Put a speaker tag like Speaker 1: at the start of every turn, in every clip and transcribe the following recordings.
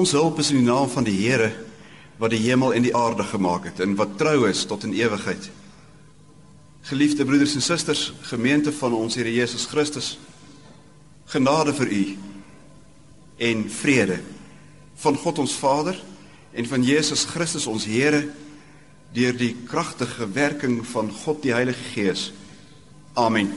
Speaker 1: Ons hulp is in die naam van die Here wat die hemel en die aarde gemaak het en wat trou is tot in ewigheid. Geliefde broeders en susters, gemeente van ons Here Jesus Christus, genade vir u en vrede van God ons Vader en van Jesus Christus ons Here deur die kragtige werking van God die Heilige Gees. Amen.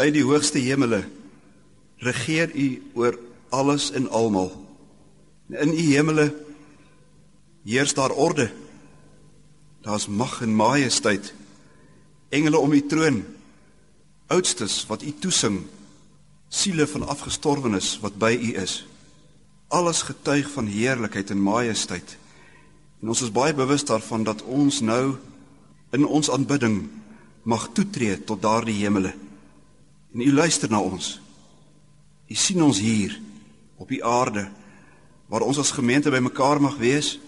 Speaker 1: Vanuit die hoogste hemele regeer U oor alles en almal. In U hemele heers daar orde. Daar's mag en majesteit. Engele om U troon. Oudstes wat U toesing. Siele van afgestorwenes wat by U is. Alles getuig van heerlikheid en majesteit. En ons is baie bewus daarvan dat ons nou in ons aanbidding mag toetree tot daardie hemele. En u luister na ons. U sien ons hier op die aarde waar ons as gemeente bymekaar mag wees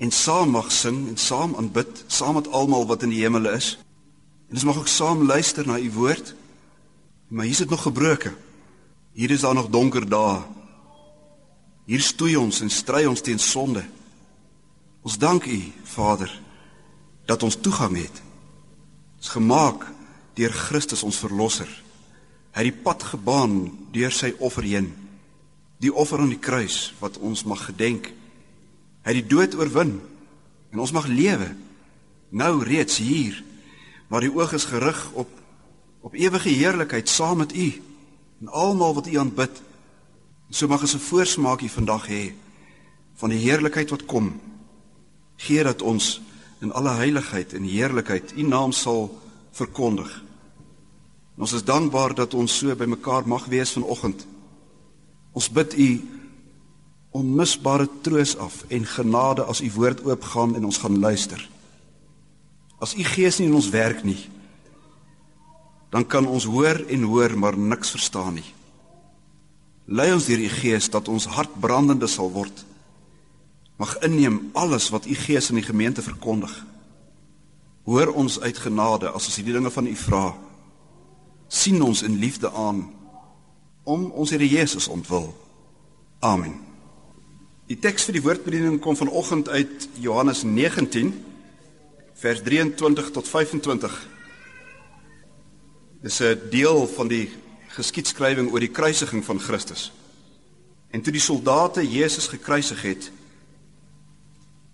Speaker 1: en saam mag sing en saam aanbid saam met almal wat in die hemele is. En ons mag ook saam luister na u woord. Maar hier is dit nog gebroke. Hier is daar nog donker dae. Hier stoei ons en stry ons teen sonde. Ons dank u, Vader, dat ons toegang het is gemaak deur Christus ons verlosser. Hy het die pad gebaan deur sy offer heen. Die offer aan die kruis wat ons mag gedenk. Hy het die dood oorwin en ons mag lewe nou reeds hier waar die oog is gerig op op ewige heerlikheid saam met U en almal wat U aanbid. En so mag ons 'n voorsmaakie vandag hê van die heerlikheid wat kom. Gee dat ons in alle heiligheid en heerlikheid u naam sal verkondig. En ons is dankbaar dat ons so bymekaar mag wees vanoggend. Ons bid u onmisbare troos af en genade as u woord oopgaan en ons gaan luister. As u gees nie in ons werk nie, dan kan ons hoor en hoor maar niks verstaan nie. Lei ons deur u gees dat ons hart brandende sal word mag inneem alles wat u Gees in die gemeente verkondig. Hoor ons uit genade as ons hierdie dinge van u vra. Sien ons in liefde aan om ons Here Jesus ontwil. Amen. Die teks vir die woordbediening kom vanoggend uit Johannes 19 vers 23 tot 25. Dis 'n deel van die geskiedskrywing oor die kruisiging van Christus. En toe die soldate Jesus gekruisig het,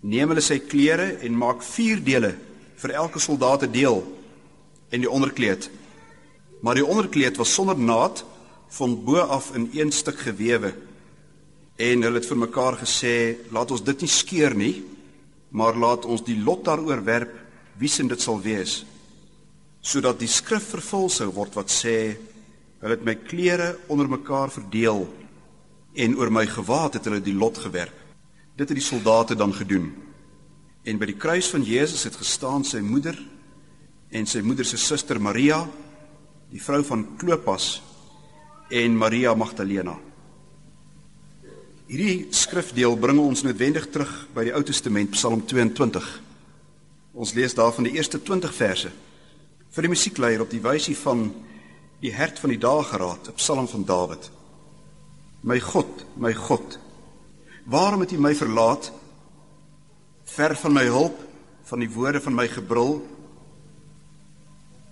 Speaker 1: neem hulle sy klere en maak vier dele vir elke soldaat 'n deel en die onderkleed. Maar die onderkleed was sonder naad van bo af in een stuk gewewe. En hulle het vir mekaar gesê, laat ons dit nie skeur nie, maar laat ons die lot daaroor werp wie se dit sal wees, sodat die skrif vervul sou word wat sê, hulle het my klere onder mekaar verdeel en oor my gewaad het hulle die lot gewerp. Dit het die soldate dan gedoen. En by die kruis van Jesus het gestaan sy moeder en sy moeder se suster Maria, die vrou van Klopas en Maria Magdalena. Hierdie skrifdeel bring ons noodwendig terug by die Ou Testament, Psalm 22. Ons lees daarvan die eerste 20 verse. Vir die musiekleier op die wysie van die hert van die dae geraad, 'n Psalm van Dawid. My God, my God, waarom het U my verlaat? Ver van my hulp, van die woorde van my gebrul.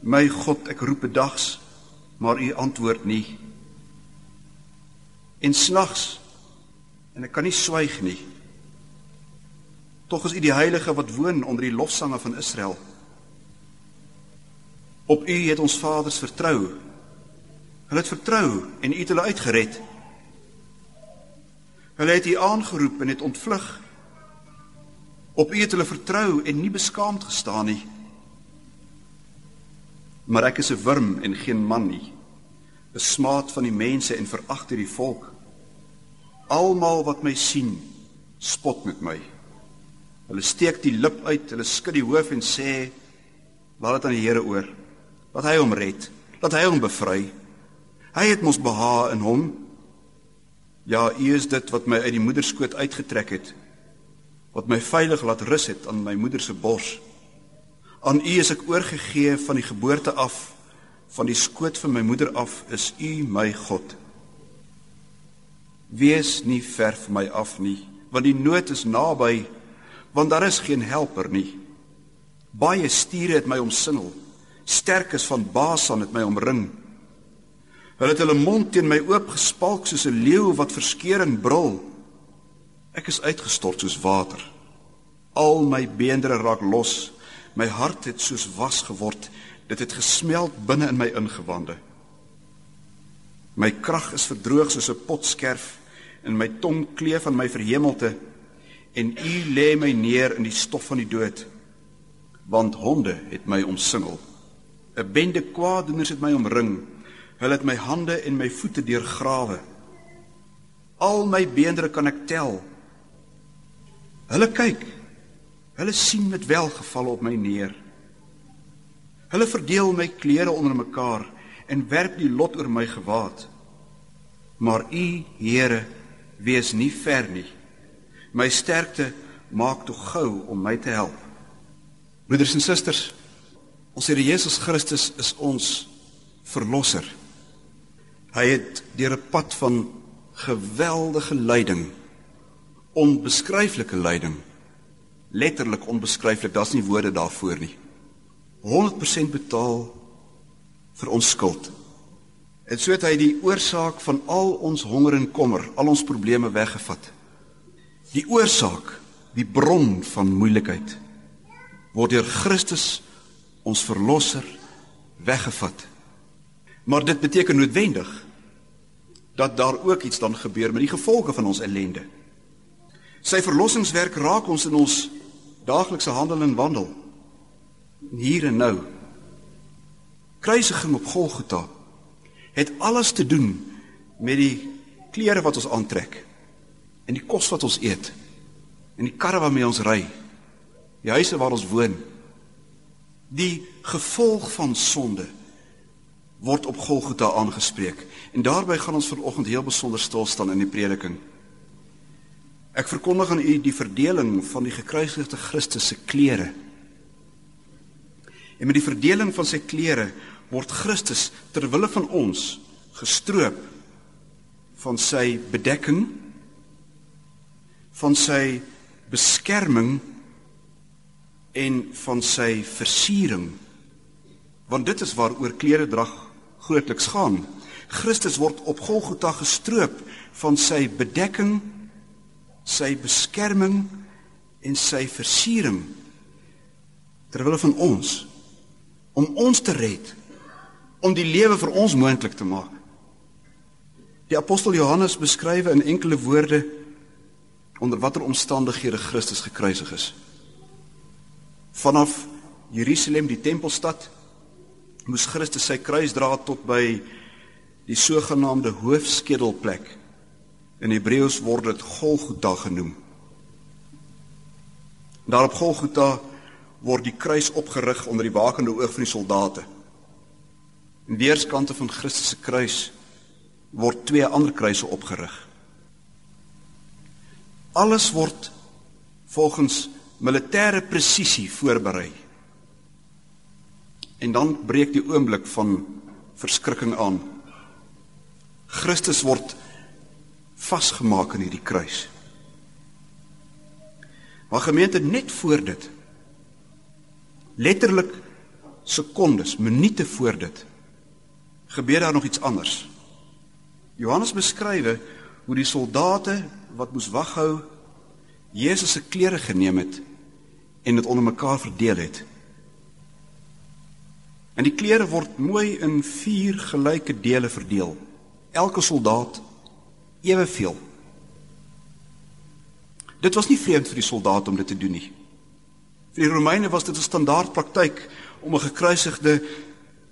Speaker 1: My God, ek roep bedags, maar U antwoord nie. En snags en ek kan nie swyg nie. Tog is U die heilige wat woon onder die lofsange van Israel. Op U het ons vaders vertrou. Hulle het vertrou en U het hulle uitgered. Hulle het U aangeroep en het ontvlug. Op U het hulle vertrou en nie beskaamd gestaan nie. Maar ek is 'n wurm en geen man nie. 'n Smaad van die mense en verag deur die volk. Almal wat my sien, spot met my. Hulle steek die lip uit, hulle skud die hoof en sê: "Laat dit aan die Here oor. Laat hy hom red. Laat hy hom bevry. Hy het mos behaag in hom. Ja, U is dit wat my uit die moederskoot uitgetrek het, wat my veilig laat rus het aan my moeder se bors. Aan U is ek oorgegee van die geboorte af, van die skoot van my moeder af is U my God." Wees nie ver van my af nie, want die nood is naby, want daar is geen helper nie. Baie stiere het my omsingel, sterkes van Basan het my omring. Hulle het hulle mond teen my oopgespalk soos 'n leeu wat verskeuring brul. Ek is uitgestort soos water. Al my beendere raak los. My hart het soos was geword. Dit het gesmeld binne in my ingewande. My krag is verdroog soos 'n potskerf en my tong kleef aan my verhemelte en u lê my neer in die stof van die dood want honde het my omsingel. 'n bende kwaadoeners het my omring. Hulle het my hande en my voete deurgrawe. Al my beendere kan ek tel. Hulle kyk hulle sien met welgeval op my neer hulle verdeel my klere onder mekaar en werp die lot oor my gewaad. Maar u, Here, wees nie ver nie. My sterkte maak tog gou om my te help. Broeders en susters, ons Here Jesus Christus is ons verlosser. Hy het deur 'n pad van geweldige lyding, onbeskryflike lyding, letterlik onbeskryflik, daar's nie woorde daarvoor nie. 100% betaal vir ons skuld. En so het hy die oorsaak van al ons honger en kommer, al ons probleme weggevat. Die oorsaak, die bron van moeilikheid word deur Christus ons verlosser weggevat. Maar dit beteken noodwendig dat daar ook iets dan gebeur met die gevolge van ons ellende. Sy verlossingswerk raak ons in ons daaglikse handel en wandel. Hier en nou. Kruisiging op Golgotha het alles te doen met die klere wat ons aantrek en die kos wat ons eet en die karre waarmee ons ry die huise waar ons woon. Die gevolg van sonde word op Golgotha aangespreek. En daarbey gaan ons vanoggend heel besonder stil staan in die prediking ek verkondig aan u die verdeling van die gekruisigde Christus se klere. En met die verdeling van sy klere word Christus ter wille van ons gestroop van sy bedekking van sy beskerming en van sy versiering. Want dit is waaroor klere drag grootliks gaan. Christus word op Golgotha gestroop van sy bedekking sy beskerming en sy versiering terwyl van ons om ons te red om die lewe vir ons moontlik te maak. Die apostel Johannes beskryf in enkele woorde onder watter omstandighede Christus gekruisig is. Vanaf Jerusalem, die tempelstad, moes Christus sy kruis dra tot by die sogenaamde hoofskedelplek In Hebreëus word dit Golgotha genoem. Daar op Golgotha word die kruis opgerig onder die wakende oog van die soldate. In weerskante van Christus se kruis word twee ander kruise opgerig. Alles word volgens militêre presisie voorberei. En dan breek die oomblik van verskrikking aan. Christus word vasgemaak in hierdie kruis. Maar gemeente net voor dit letterlik sekondes, minute voor dit gebeur daar nog iets anders. Johannes beskrywe hoe die soldate wat moes waghou Jesus se klere geneem het en dit onder mekaar verdeel het. En die klere word mooi in vier gelyke dele verdeel. Elke soldaat eweveel. Dit was nie vreemd vir die soldate om dit te doen nie. Vir die Romeine was dit 'n standaard praktyk om 'n gekruisigde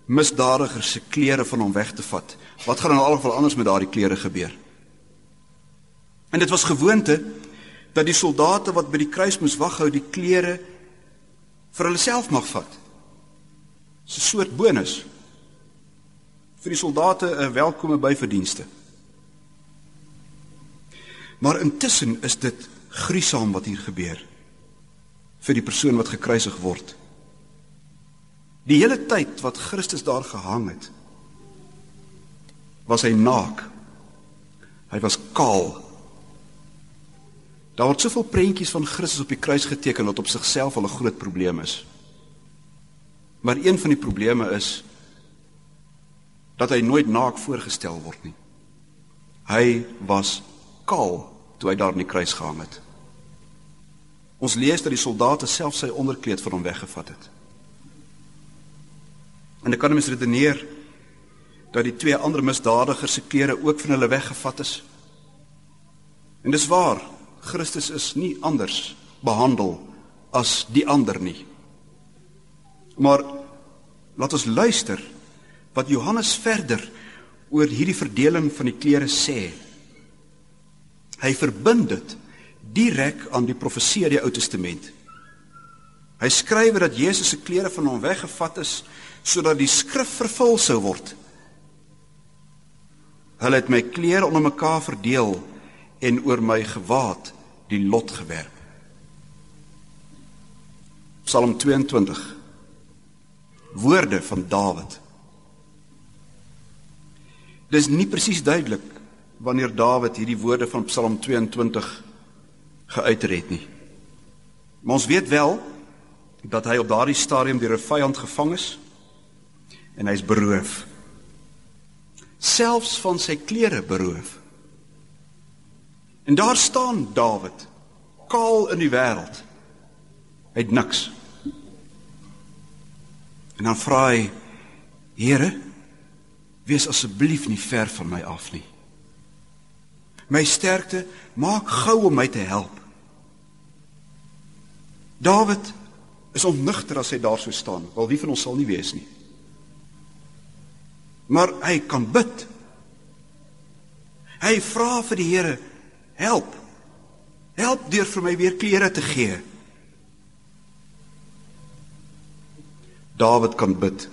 Speaker 1: misdadiger se klere van hom weg te vat. Wat gaan in elk geval anders met daardie klere gebeur? En dit was gewoonte dat die soldate wat by die kruis moes waghou, die klere vir hulle self mag vat. 'n soort bonus vir die soldate 'n welkome byverdienste. Maar intussen is dit gruisam wat hier gebeur vir die persoon wat gekruisig word. Die hele tyd wat Christus daar gehang het, was hy naak. Hy was kaal. Daar word soveel prentjies van Christus op die kruis geteken wat op sigself al 'n groot probleem is. Maar een van die probleme is dat hy nooit naak voorgestel word nie. Hy was kaal toe hy daar in die kruis gehang het. Ons lees dat die soldate self sy onderkleed van hom weggevat het. En ek kan mens redeneer dat die twee ander misdadigers se klere ook van hulle weggevat is. En dis waar, Christus is nie anders behandel as die ander nie. Maar laat ons luister wat Johannes verder oor hierdie verdeling van die klere sê. Hy verbind dit direk aan die profesie uit die Ou Testament. Hy skryf dat Jesus se klere van hom weggevat is sodat die skrif vervul sou word. Hulle het my klere onder mekaar verdeel en oor my gewaad die lot gewerp. Psalm 22 Woorde van Dawid. Dis nie presies duidelik wanneer Dawid hierdie woorde van Psalm 22 geuiter het nie. Maar ons weet wel dat hy op daardie stadium deur 'n vyand gevang is en hy's beroof. Selfs van sy klere beroof. En daar staan Dawid, kaal in die wêreld. Hy het niks. En dan vra hy: Here, wees asseblief nie ver van my af nie. My sterkte maak gou om my te help. Dawid is ontnigter as hy daar so staan. Wel wie van ons sal nie wees nie. Maar hy kan bid. Hy vra vir die Here, help. Help deur vir my weer klere te gee. Dawid kan bid.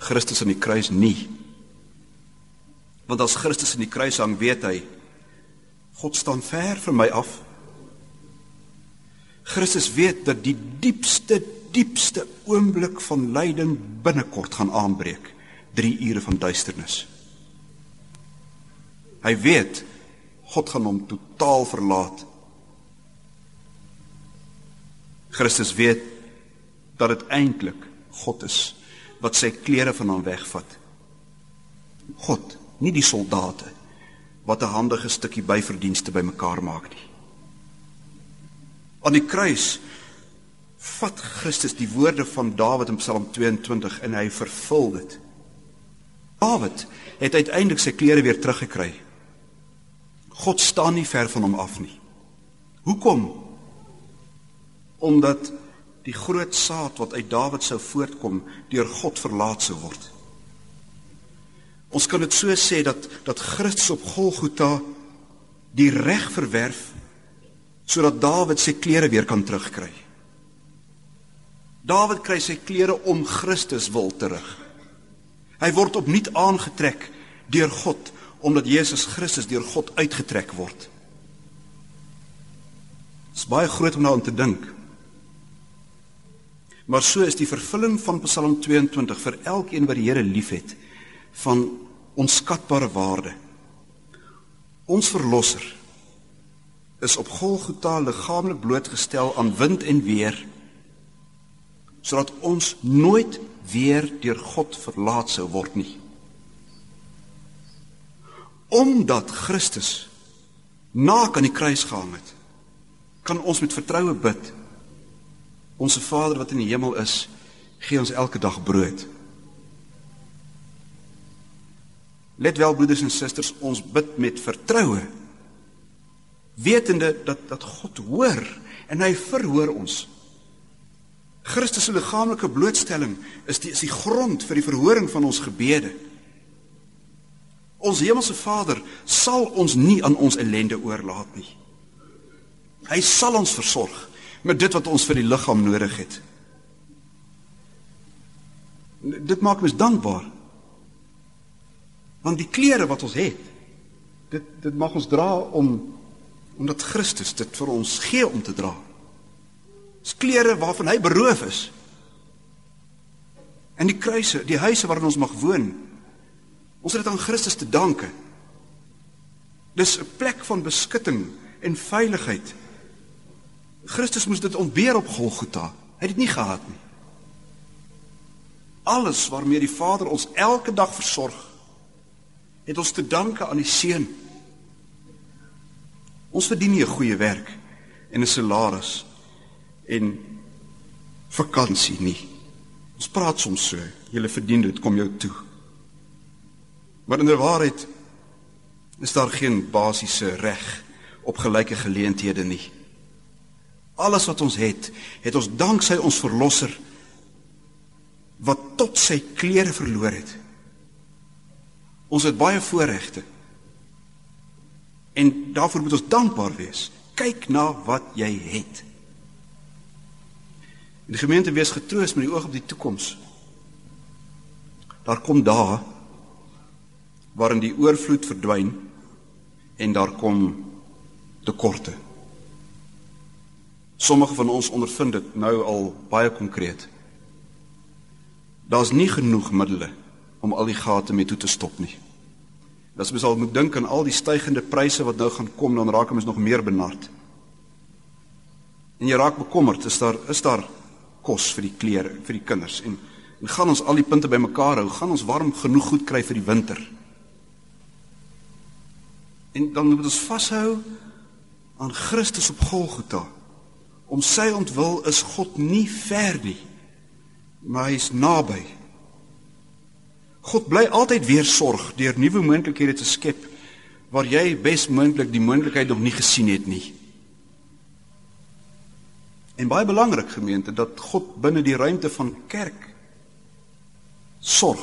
Speaker 1: Christus aan die kruis nie. Want as Christus aan die kruis hang, weet hy God staan ver van my af. Christus weet dat die diepste diepste oomblik van lyding binnekort gaan aanbreek. 3 ure van duisternis. Hy weet God gaan hom totaal verlaat. Christus weet dat dit eintlik God is wat sy klere van hom wegvat. God, nie die soldate wat 'n handige stukkie byverdienste bymekaar maak nie. Aan die kruis vat Christus die woorde van Dawid in Psalm 22 en hy vervul dit. Dawid het uiteindelik sy klere weer teruggekry. God staan nie ver van hom af nie. Hoekom? Omdat die groot saad wat uit Dawid sou voortkom deur God verlaat sou word. Ons kan dit so sê dat dat Christus op Golgotha die reg verwerf sodat Dawid sy klere weer kan terugkry. Dawid kry sy klere om Christus wil terug. Hy word opnuut aangetrek deur God omdat Jesus Christus deur God uitgetrek word. Dit is baie groot om daaraan te dink. Maar so is die vervulling van Psalm 22 vir elkeen wat die Here liefhet van onskatbare waarde. Ons verlosser is op Golgotha liggaamlik blootgestel aan wind en weer sodat ons nooit weer deur God verlaat sou word nie. Omdat Christus naak aan die kruis gehang het, kan ons met vertroue bid. Onse Vader wat in die hemel is, gee ons elke dag brood. Let wel broeders en susters, ons bid met vertroue wetende dat dat God hoor en hy verhoor ons. Christus se liggaamlike blootstelling is die is die grond vir die verhoring van ons gebede. Ons hemelse Vader sal ons nie aan ons ellende oorlaat nie. Hy sal ons versorg met dit wat ons vir die liggaam nodig het. Dit maak my dankbaar. Want die klere wat ons het, dit dit mag ons dra om omdat Christus dit vir ons gee om te dra. Dis klere waarvan hy beroof is. En die kruise, die huise waarin ons mag woon. Ons het dit aan Christus te danke. Dis 'n plek van beskutting en veiligheid. Christus moes dit ontbeer op Golgotha. Hy het dit nie gehad nie. Alles waarmee die Vader ons elke dag versorg, het ons te danke aan die Seun. Ons verdien nie 'n goeie werk en 'n salaris en vakansie nie. Ons praat soms so, jy verdien dit kom jou toe. Maar in die waarheid is daar geen basiese reg op gelyke geleenthede nie. Alles wat ons het, het ons danksy ons verlosser wat tot sy klere verloor het. Ons het baie voorregte. En daarvoor moet ons dankbaar wees. Kyk na wat jy het. In die gemeente wees getroos met die oog op die toekoms. Daar kom dae waarin die oorvloed verdwyn en daar kom tekorte. Sommige van ons ondervind dit nou al baie konkreet. Daar's nie genoeg middele om al die gate mee toe te stop nie. As mens al moet dink aan al die stygende pryse wat nou gaan kom, dan raak mens nog meer benard. En jy raak bekommerd, is daar is daar kos vir die klere vir die kinders en en gaan ons al die punte bymekaar hou, gaan ons warm genoeg goed kry vir die winter. En dan moet ons vashou aan Christus op Golgotha. Om sy ontwil is God nie ver nie, maar hy is naby. God bly altyd weer sorg deur nuwe moontlikhede te skep waar jy besmoontlik die moontlikheid nog nie gesien het nie. En baie belangrik gemeente dat God binne die ruimte van kerk sorg.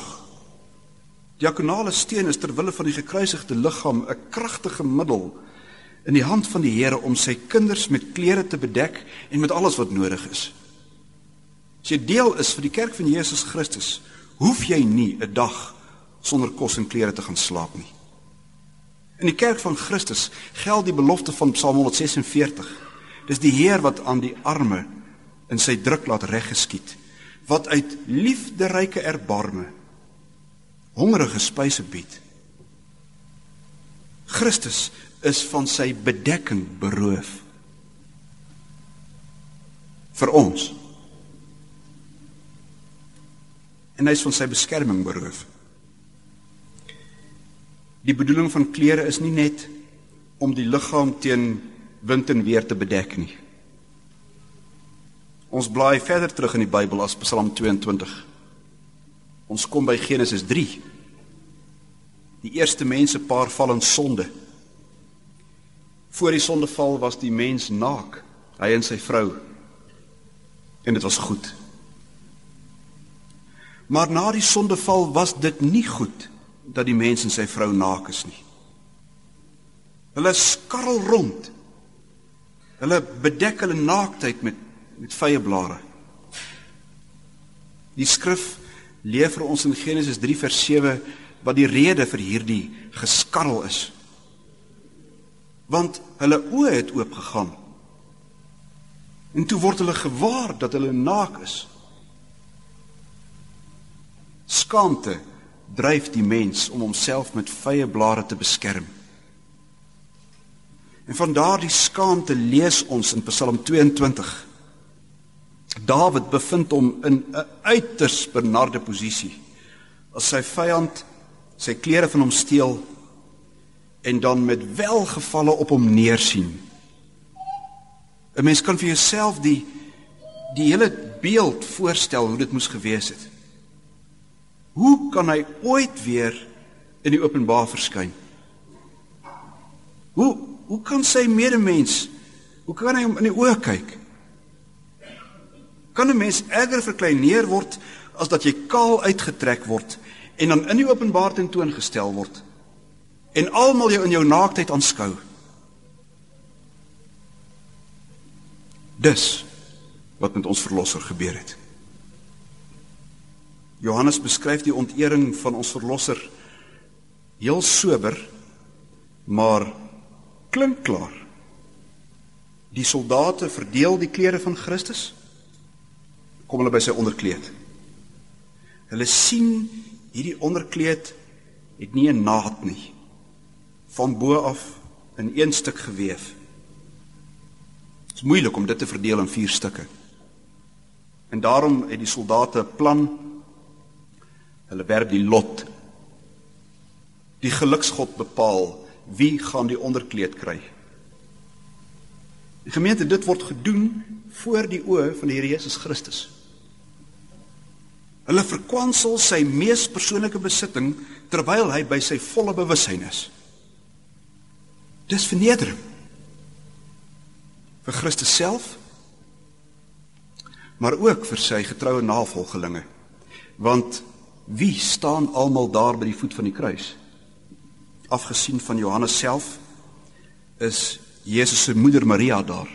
Speaker 1: Diakonale steen is ter wille van die gekruisigde liggaam 'n kragtige middel in die hand van die Here om sy kinders met klere te bedek en met alles wat nodig is. As jy deel is vir die kerk van Jesus Christus, hoef jy nie 'n dag sonder kos en klere te gaan slaap nie. In die kerk van Christus geld die belofte van Psalm 146. Dis die Heer wat aan die arme in sy druk laat reggeskied, wat uit liefderyke erbarme hongerige spyse bied. Christus is van sy bedekking beroof vir ons en hy is van sy beskerming beroof. Die bedoeling van klere is nie net om die liggaam teen wind en weer te bedek nie. Ons blaai verder terug in die Bybel as Psalm 22. Ons kom by Genesis 3. Die eerste mense paar val in sonde. Voor die sondeval was die mens naak, hy en sy vrou. En dit was goed. Maar na die sondeval was dit nie goed dat die mens en sy vrou naak is nie. Hulle skarrel rond. Hulle bedek hulle naaktheid met met vye blare. Die skrif leer vir ons in Genesis 3 vers 7 wat die rede vir hierdie geskarrel is. Want hulle oë het oop gegaan. En toe word hulle gewaar dat hulle naak is. Skaamte dryf die mens om homself met vye blare te beskerm. En van daardie skaamte lees ons in Psalm 22. Dawid bevind hom in 'n uiters benarde posisie. As sy vyand sy klere van hom steel en dan met welgevalle op hom neersien. 'n Mens kan vir jouself die die hele beeld voorstel hoe dit moes gewees het. Hoe kan hy ooit weer in die openbaar verskyn? Hoe hoe kan sy medemens hoe kan hy hom in die oë kyk? Kan 'n mens erger verkleineer word as dat jy kaal uitgetrek word en dan in die openbaar tentoongestel word en almal jou in jou naaktheid aanskou? Dis wat met ons verlosser gebeur het. Johannes beskryf die ontering van ons verlosser heel sober maar klink klaar. Die soldate verdeel die klere van Christus. Kom hulle by sy onderkleed. Hulle sien hierdie onderkleed het nie 'n naad nie. Van bo af in een stuk gewewe. Dit is moeilik om dit te verdeel in vier stukke. En daarom het die soldate 'n plan. Hulle werp die lot. Die geluksgod bepaal wie gaan die onderkleed kry? Die gemeente dit word gedoen voor die oë van die Here Jesus Christus. Hulle verkwansel sy mees persoonlike besitting terwyl hy by sy volle bewussyn is. Dis vernedering vir Christus self maar ook vir sy getroue navolgelinge. Want wie staan almal daar by die voet van die kruis? afgesien van Johannes self is Jesus se moeder Maria daar.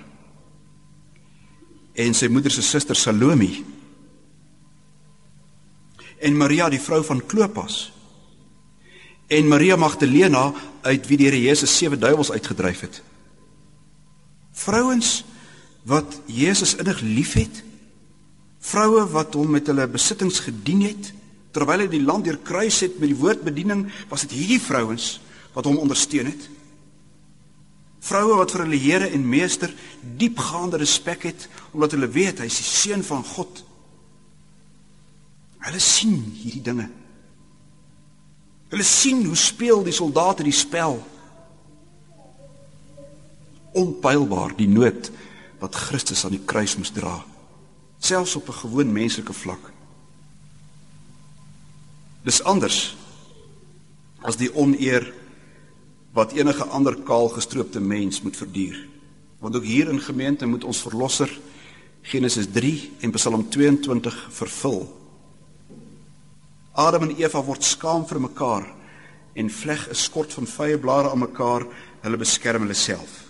Speaker 1: En sy moeder se suster Salome. En Maria die vrou van Klopas. En Maria Magdalena uit wie die Here Jesus sewe duiwels uitgedryf het. Vrouens wat Jesus innig liefhet. Vroue wat hom met hulle besittings gedien het terwyl hy die land deur kruis het met die woordbediening, was dit hierdie vrouens wat hom ondersteun het. Vroue wat vir hulle Here en Meester diepgaande respek het omdat hulle weet hy is die seun van God. Hulle sien hierdie dinge. Hulle sien hoe speel die soldate die spel. Onpylbaar die nood wat Christus aan die kruis moes dra, selfs op 'n gewoon menslike vlak. Dis anders as die oneer wat enige ander kaal gestroopte mens moet verduur. Want ook hier in gemeente moet ons verlosser Genesis 3 en Psalm 22 vervul. Adam en Eva word skaam vir mekaar en vleg 'n skort van vye blare aan mekaar, hulle beskerm hulle self.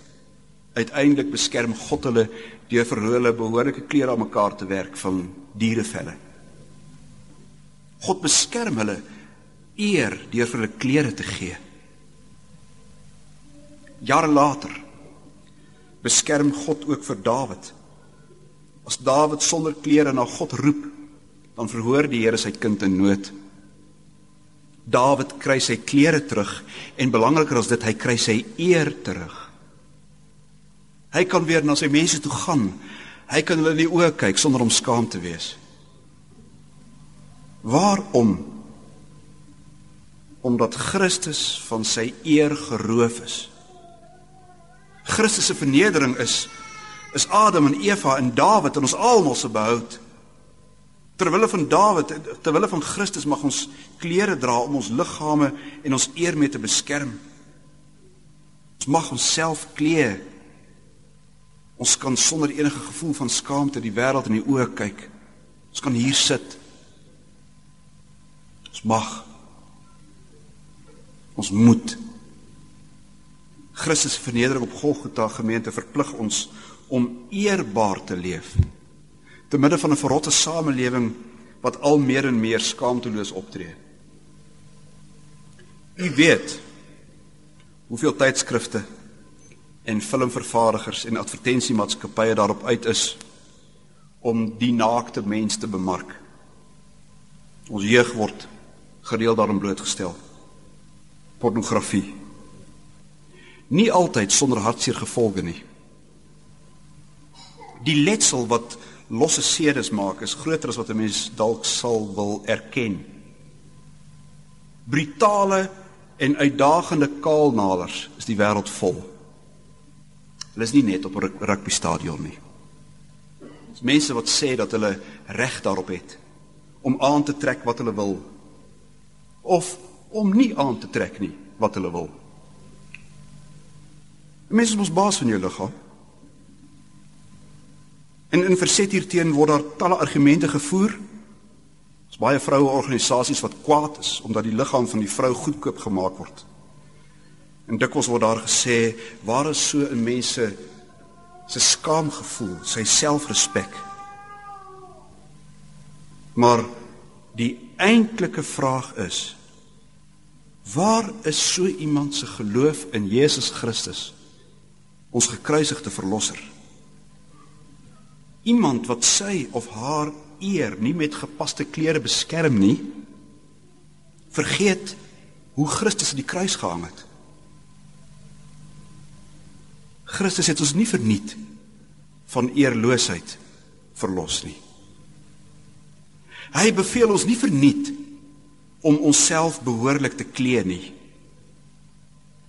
Speaker 1: Uiteindelik beskerm God hulle deur vir hulle behoorlike klere aan mekaar te werk van dierevelle. God beskerm hulle eer deur vir hulle klere te gee. Jare later beskerm God ook vir Dawid. As Dawid sonder klere na God roep, dan verhoor die Here sy kind in nood. Dawid kry sy klere terug en belangriker as dit, hy kry sy eer terug. Hy kan weer na sy mense toe gaan. Hy kan hulle in die oë kyk sonder om skaam te wees. Waarom? Omdat Christus van sy eer geroof is. Christus se vernedering is is Adam en Eva en Dawid en ons almal se behoud. Terwille van Dawid, terwille van Christus mag ons klere dra om ons liggame en ons eer mee te beskerm. Ons mag onsself klee. Ons kan sonder enige gevoel van skaamte die wêreld in die oë kyk. Ons kan hier sit. Ons mag Ons moet Christus se vernedering op Golgotha gemeente verplig ons om eerbaar te leef te midde van 'n verrotte samelewing wat al meer en meer skaamteloos optree. U weet hoeveel tydskrifte en filmvervaardigers en advertensiemaatskappye daarop uit is om die naakte mens te bemark. Ons jeug word gereeld daarin blootgestel. Pornografie. Nie altyd sonder hartseer gevolge nie. Die letsel wat losse sedes maak is groter as wat 'n mens dalk sal wil erken. Brutale en uitdagende kaalnalers is die wêreld vol. Hulle is nie net op 'n rugby stadion nie. Dis mense wat sê dat hulle reg daarop het om aan te trek wat hulle wil of om nie aan te trek nie wat hulle wil. Mense is mos baas van jou liggaam. En in verset hierteen word daar talle argumente gevoer. Daar's baie vroue organisasies wat kwaad is omdat die liggaam van die vrou goedkoop gemaak word. En dikwels word daar gesê, waar is so 'n mens se se skaamgevoel, sy selfrespek? Maar die eintlike vraag is, waar is so iemand se geloof in Jesus Christus, ons gekruisigde verlosser? Iemand wat sy of haar eer nie met gepaste klere beskerm nie, vergeet hoe Christus aan die kruis gehang het. Christus het ons nie verniet van eerloosheid verlos nie. Hy beveel ons nie verniet om onsself behoorlik te klee nie.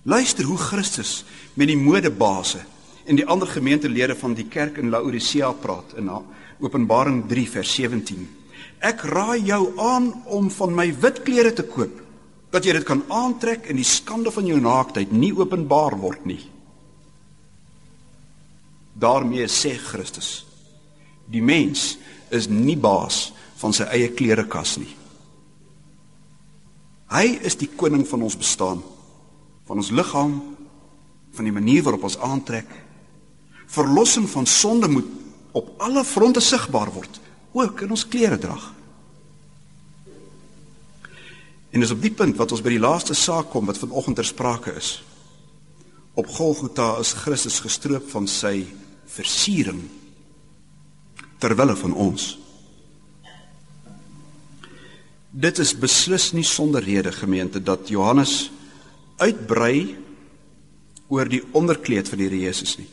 Speaker 1: Luister hoe Christus met die modebase en die ander gemeentelede van die kerk in Laodicea praat in Openbaring 3 vers 17. Ek raai jou aan om van my wit klere te koop dat jy dit kan aantrek en die skande van jou naaktheid nie openbaar word nie. daarmee sê Christus die mens is nie baas van sy eie klerekas nie. Hy is die koning van ons bestaan, van ons liggaam, van die manier waarop ons aantrek verlossing van sonde moet op alle fronte sigbaar word, ook in ons klere drag. En dis op die punt wat ons by die laaste saak kom wat vanoggend ter sprake is. Op Golgotha is Christus gestroop van sy versiering ter wille van ons. Dit is beslis nie sonder rede gemeente dat Johannes uitbrei oor die onderkleed van die Here Jesus nie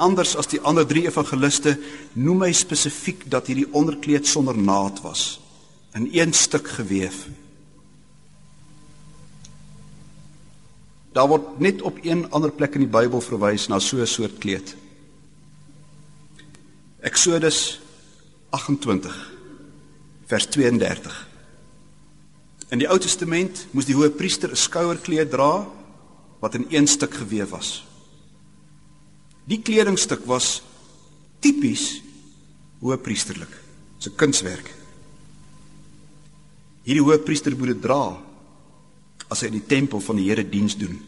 Speaker 1: anders as die ander drie evangeliste noem hy spesifiek dat hierdie onderkleed sonder naad was in een stuk gewewe. Daar word net op een ander plek in die Bybel verwys na so 'n soort kleed. Eksodus 28 vers 32. In die Ou Testament moes die hoëpriester 'n skouerkleed dra wat in een stuk gewewe was. Die kledingstuk was tipies hoëpriesterlik. Dit's 'n kunswerk. Hierdie hoëpriester moet dit dra as hy in die tempel van die Here diens doen.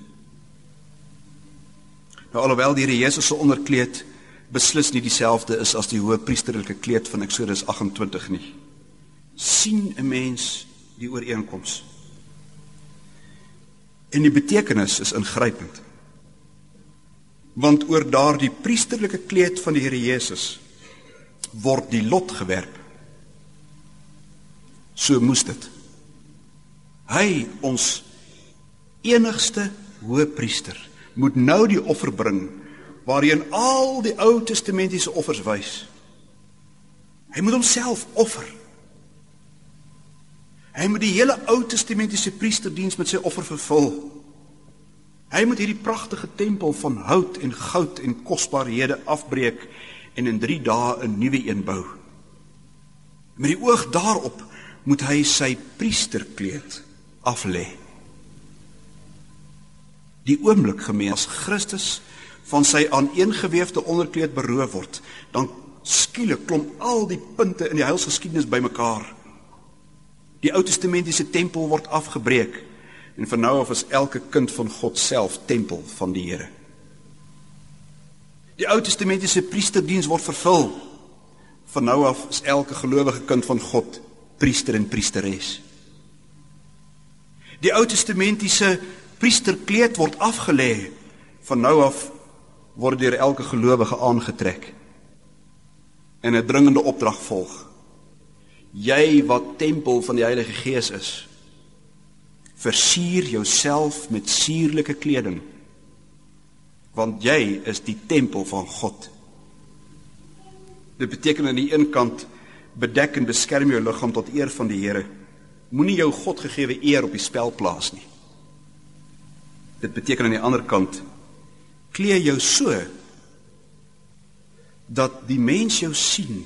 Speaker 1: Nou alhoewel die Here Jesus se onderkleed beslis nie dieselfde is as die hoëpriesterlike kleed van Eksodus 28 nie. Sien 'n mens die ooreenkoms. En die betekenis is ingrypend want oor daardie priesterlike kleed van die Here Jesus word die lot gewerp. So moes dit. Hy ons enigste hoëpriester moet nou die offer bring waarheen al die Ou Testamentiese offers wys. Hy moet homself offer. Hy moet die hele Ou Testamentiese priesterdiens met sy offer vervul. Hy moet hierdie pragtige tempel van hout en goud en kosbarehede afbreek en in 3 dae 'n nuwe een bou. Met die oog daarop moet hy sy priesterkleed aflê. Die oomblik gemeen as Christus van sy aaneengeweefde onderkleed beroof word, dan skielik klom al die punte in die heilsgeskiedenis bymekaar. Die Ou Testamentiese tempel word afgebreek En van nou af is elke kind van God self tempel van die Here. Die Ou Testamentiese priesterdiens word vervul. Van nou af is elke gelowige kind van God priester en priesteres. Die Ou Testamentiese priesterkleed word afgelê. Van nou af word deur elke gelowige aangetrek. En 'n dringende opdrag volg. Jy wat tempel van die Heilige Gees is, versier jouself met suurlike kleding want jy is die tempel van God. Dit beteken aan die een kant bedek en beskerm jou liggaam tot eer van die Here. Moenie jou God gegeewe eer op die spel plaas nie. Dit beteken aan die ander kant klee jou so dat die mens jou sien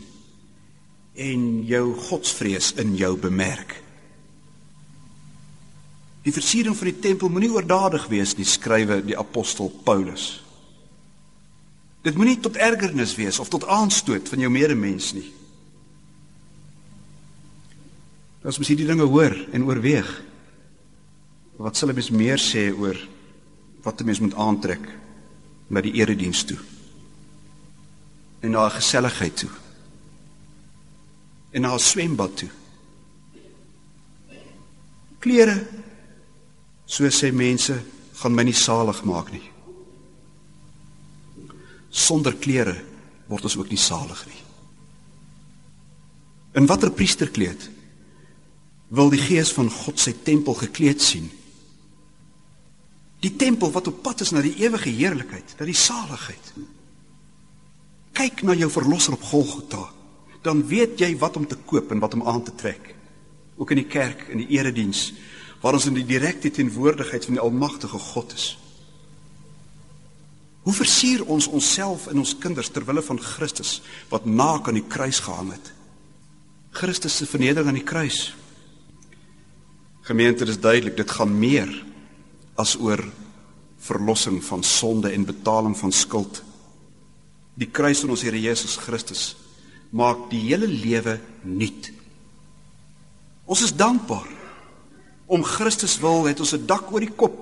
Speaker 1: en jou godsvrees in jou bemerk. Die versiering van die tempel moenie oordadig wees nie, skrywe die apostel Paulus. Dit moenie tot ergernis wees of tot aanstoot van jou medemens nie. As mens hierdie dinge hoor en oorweeg, wat sal 'n mens meer sê oor wat 'n mens moet aantrek na die erediens toe? En na 'n geselligheid toe? En na 'n swembad toe? Klere So sê mense, gaan my nie salig maak nie. Sonder klere word ons ook nie salig nie. In watter priesterkleed wil die gees van God sy tempel gekleed sien? Die tempel wat op pad is na die ewige heerlikheid, na die saligheid. Kyk na jou verlosser op Golgotha, dan weet jy wat om te koop en wat om aan te trek. Ook in die kerk, in die erediens, waar ons in die direkte teenwoordigheid van die almagtige God is. Hoe versier ons onsself en ons kinders ter wille van Christus wat naak aan die kruis gehang het? Christus vernedering aan die kruis. Gemeente, dit is duidelik, dit gaan meer as oor verlossing van sonde en betaling van skuld. Die kruis van ons Here Jesus Christus maak die hele lewe nuut. Ons is dankbaar Om Christus wil het ons 'n dak oor die kop.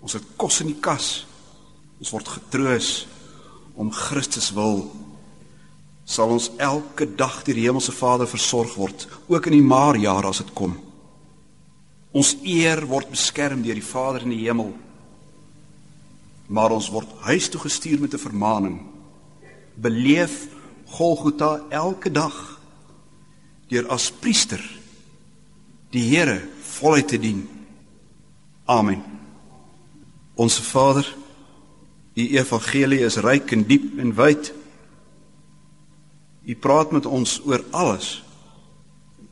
Speaker 1: Ons het kos in die kas. Ons word getroos om Christus wil sal ons elke dag deur die hemelse Vader versorg word, ook in die maarjaar as dit kom. Ons eer word beskerm deur die Vader in die hemel. Maar ons word huis toe gestuur met 'n vermaaning. Beleef Golgotha elke dag deur as priester die Here voluit te dien. Amen. Onse Vader, u evangelie is ryk en diep en wyd. U praat met ons oor alles.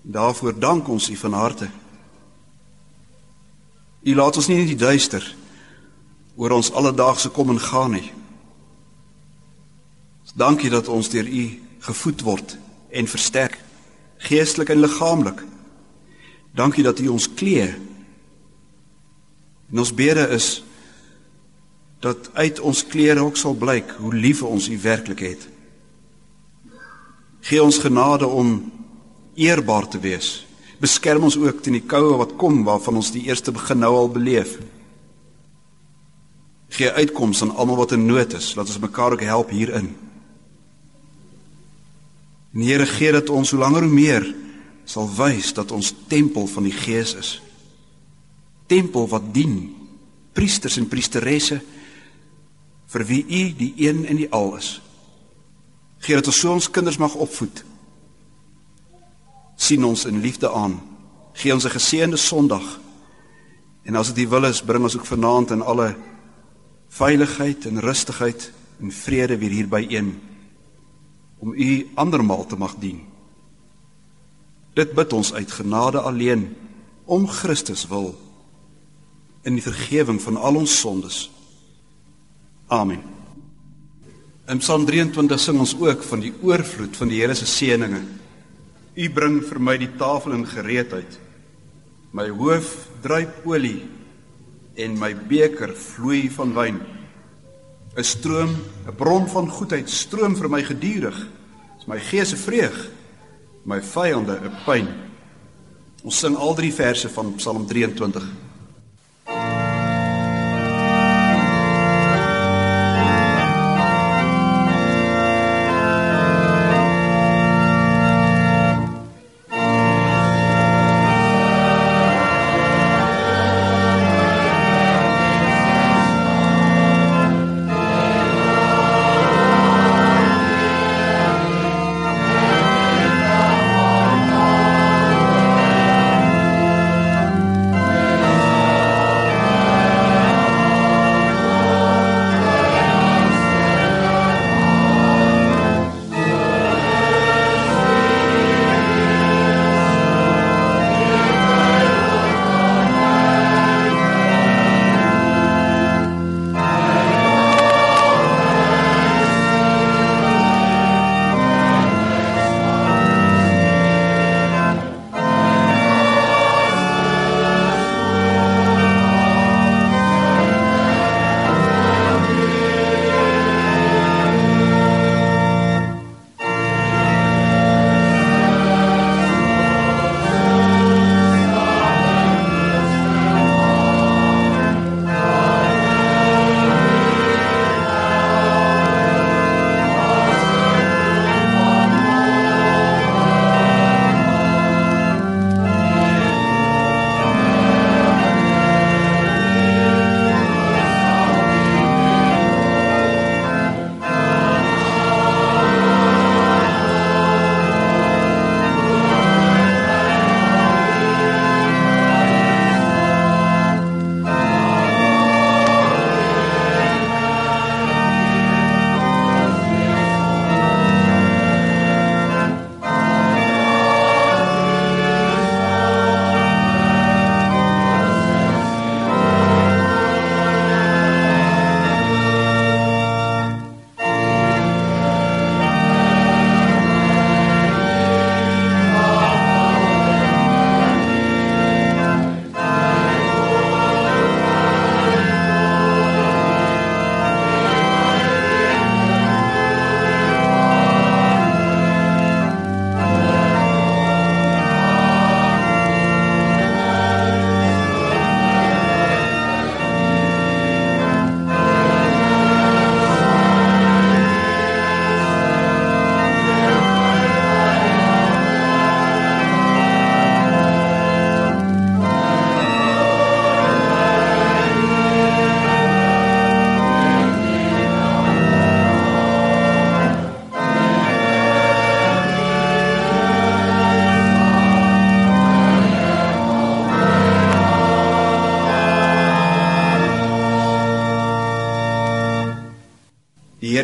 Speaker 1: Daarvoor dank ons u van harte. U laat ons nie in die duister oor ons alledaagse kom en gaan nie. Dankie dat ons deur u gevoed word en versterk geestelik en liggaamlik. Dankie dat U ons klee. En ons bede is dat uit ons klere ook sal blyk hoe lief ons U werklik het. Gee ons genade om eerbaar te wees. Beskerm ons ook teen die koue wat kom waarvan ons die eerste begin nou al beleef. Gee uitkoms aan almal wat in nood is, laat ons mekaar ook help hierin. En Here gee dat ons hoe langer hoe meer sal wys dat ons tempel van die Gees is. Tempel wat dien priesters en priesteresse vir wie U die een en die al is. Geer dat ons so ons kinders mag opvoed. sien ons in liefde aan. Gee ons 'n geseënde Sondag. En as dit U wil is, bring ons ook vanaand in alle veiligheid en rustigheid en vrede weer hier by een om U andermal te mag dien. Dit bid ons uit genade alleen om Christus wil in die vergifnis van al ons sondes. Amen. In Psalm 23 sing ons ook van die oorvloed van die Here se seënings. U bring vir my die tafel in gereedheid. My hoof druip olie en my beker vloei van wyn. 'n Stroom, 'n bron van goedheid stroom vir my gedurig. Dis my gees se vreugde my vyande 'n pyn. Ons sing al drie verse van Psalm 23.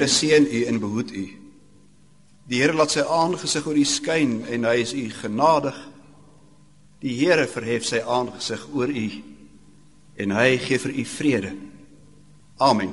Speaker 1: Here seën u en behoed u. Die Here laat sy aangesig oor u skyn en hy is u genadig. Die Here verhef sy aangesig oor u en hy gee vir u vrede. Amen.